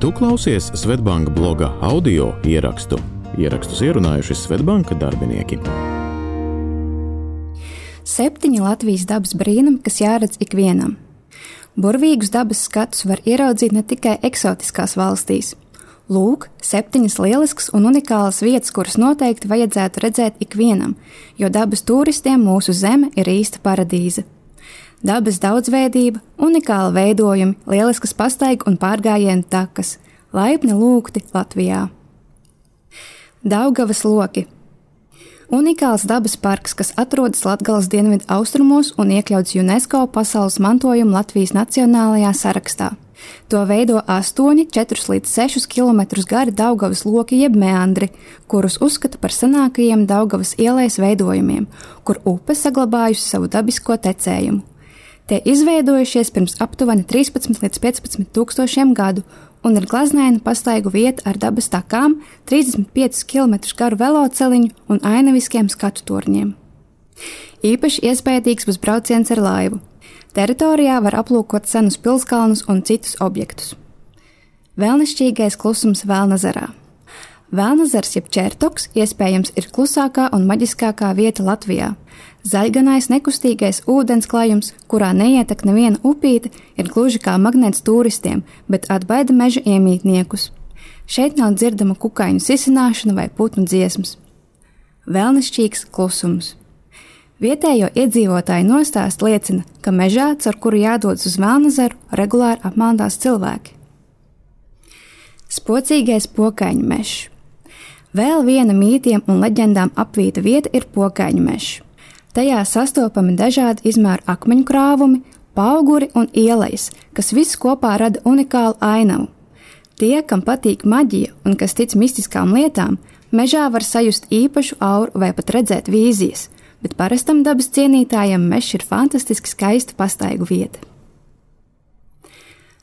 Tu klausies Svetbanka bloga audio ierakstu. Ierakstus ierunājuši Svetbanka darbinieki. Septiņi Latvijas dabas brīnumi, kas jāredz ikvienam. Burvīgus dabas skatus var ieraudzīt ne tikai eksotiskās valstīs. Lūk, septiņas lieliskas un unikālas vietas, kuras noteikti vajadzētu redzēt ikvienam, jo dabas turistiem mūsu zeme ir īsta paradīze dabas daudzveidība, unikāla veidojumi, lieliskas pastaigu un pārgājienu takas, laipni lūgti Latvijā. Daugavas loki Unikāls dabas parks, kas atrodas Latvijas dienvidu austrumos un iekļauts UNESCO pasaules mantojuma Latvijas nacionālajā sarakstā. To veido 8, 4 līdz 6 km gari Daugavas loki jeb meandri, kurus uzskata par senākajiem Daugavas ielēs veidojumiem, kur upe saglabājusi savu dabisko tecējumu. Tie izveidojušies pirms aptuveni 13 līdz 15 tūkstošiem gadu un ir glaznaina pastaigu vieta ar dabas takām, 35 km garu veloceliņu un ainaviskiem skatu torņiem. Īpaši iespējams būs brauciens ar laivu. Teritorijā var aplūkot senus pilskalnus un citus objektus. Vēlnišķīgais klusums Vēlnazarā. Vēlnazars jeb ķērtoks iespējams ir klusākā un maģiskākā vieta Latvijā – Zaļganais nekustīgais ūdens klājums, kurā neietek neviena upīte, ir gluži kā magnēts turistiem, bet atbaida meža iemītniekus. Šeit nav dzirdama kukaiņu sisināšana vai putnu dziesmas. Vēlnišķīgs klusums. Vietējo iedzīvotāju nostāst liecina, ka mežā, caur kuru jādodas uz Melnazaru, regulāri apmaldās cilvēki. Spocīgais pokaiņu mežs. Vēl viena mītiem un leģendām apvīta vieta ir pokaiņu mežs. Tajā sastopami dažādi izmēru akmeņu krāvumi, auguri un ielas, kas viss kopā rada unikālu ainavu. Tie, kam patīk maģija un kas tic mistiskām lietām, mežā var sajust īpašu auru vai pat redzēt vīzijas, bet parastam dabas cienītājam mežs ir fantastiski skaista pastaigu vieta.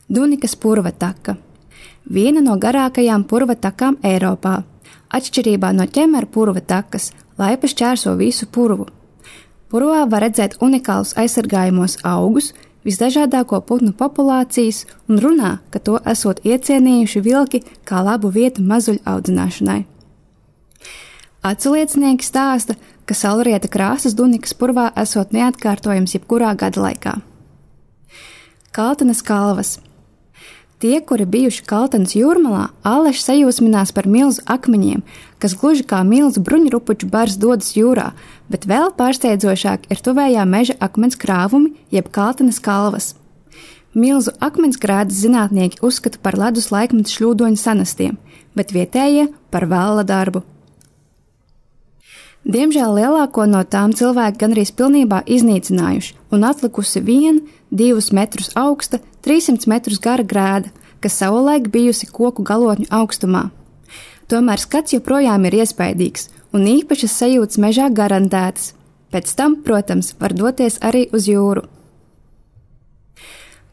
Dunikas purva taka - viena no garākajām purva takām Eiropā. Atšķirībā no ķemera purva takas, laipa šķērso visu purvu. Purvā var redzēt unikālus aizsargājumos augus, visdažādāko putnu populācijas un runā, ka to esot iecienījuši vilki kā labu vietu mazuļu audzināšanai. Atsliecinieki stāsta, ka saulrieta krāsas Dunikas purvā esot neatkārtojams jebkurā gada laikā. Kaltenes kalvas Tie, kuri bijuši Kaltens jūrmalā, āleši sajūsminās par milzu akmeņiem, kas gluži kā milzu bruņurupuču bars dodas jūrā, bet vēl pārsteidzošāk ir tuvējā meža akmens krāvumi, jeb Kaltenes kalvas. Milzu akmensgrādas zinātnieki uzskata par ledus laikmetu šļūdoņu sanastiem, bet vietējie par vēla darbu. Diemžēl lielāko no tām cilvēki gandrīz pilnībā iznīcinājuši, un atlikusi viena, divus metrus augsta, 300 metrus gara grēda, kas savulaik bijusi koku galotņu augstumā. Tomēr skats joprojām ir iespaidīgs, un īpašas sajūtas mežā garantētas. Pēc tam, protams, var doties arī uz jūru.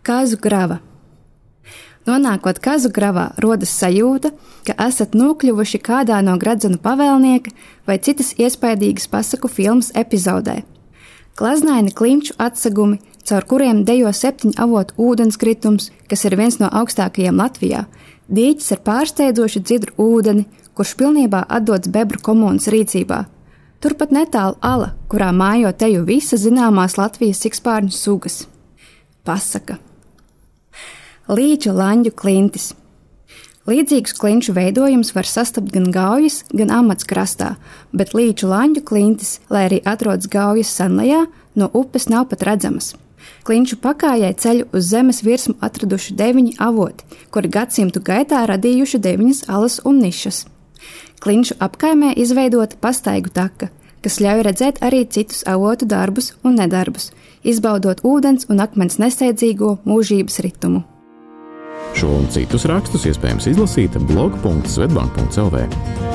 Kāzu grava. Nonākot kazu gravā, rodas sajūta, ka esat nokļuvuši kādā no gradzenu pavēlnieka vai citas iespaidīgas pasaku filmas epizodē. Glaznaini klimču atsegumi, caur kuriem dejo septiņu avotu ūdenskritums, kas ir viens no augstākajiem Latvijā, dīķis ar pārsteidzoši dzidru ūdeni, kurš pilnībā atdots bebru komunas rīcībā. Turpat netālu ala, kurā mājo teju visas zināmās Latvijas sikspārņu sugas. Pasaka. Līča lanģu klintis. Līdzīgus klinšu veidojumus var sastapt gan gaujas, gan amats krastā, bet līču lanģu klintis, lai arī atrodas gaujas sanlajā, no upes nav pat redzamas. Klinšu pakājai ceļu uz zemes virsmu atraduši deviņi avoti, kuri gadsimtu gaitā radījuši deviņas alas un nišas. Klinšu apkaimē izveidota pastaigu taka, kas ļauj redzēt arī citus avotu darbus un nedarbus, izbaudot ūdens un akmens nesteidzīgo mūžības ritumu. Šo un citus rakstus iespējams izlasīt blog.svetbank.cl.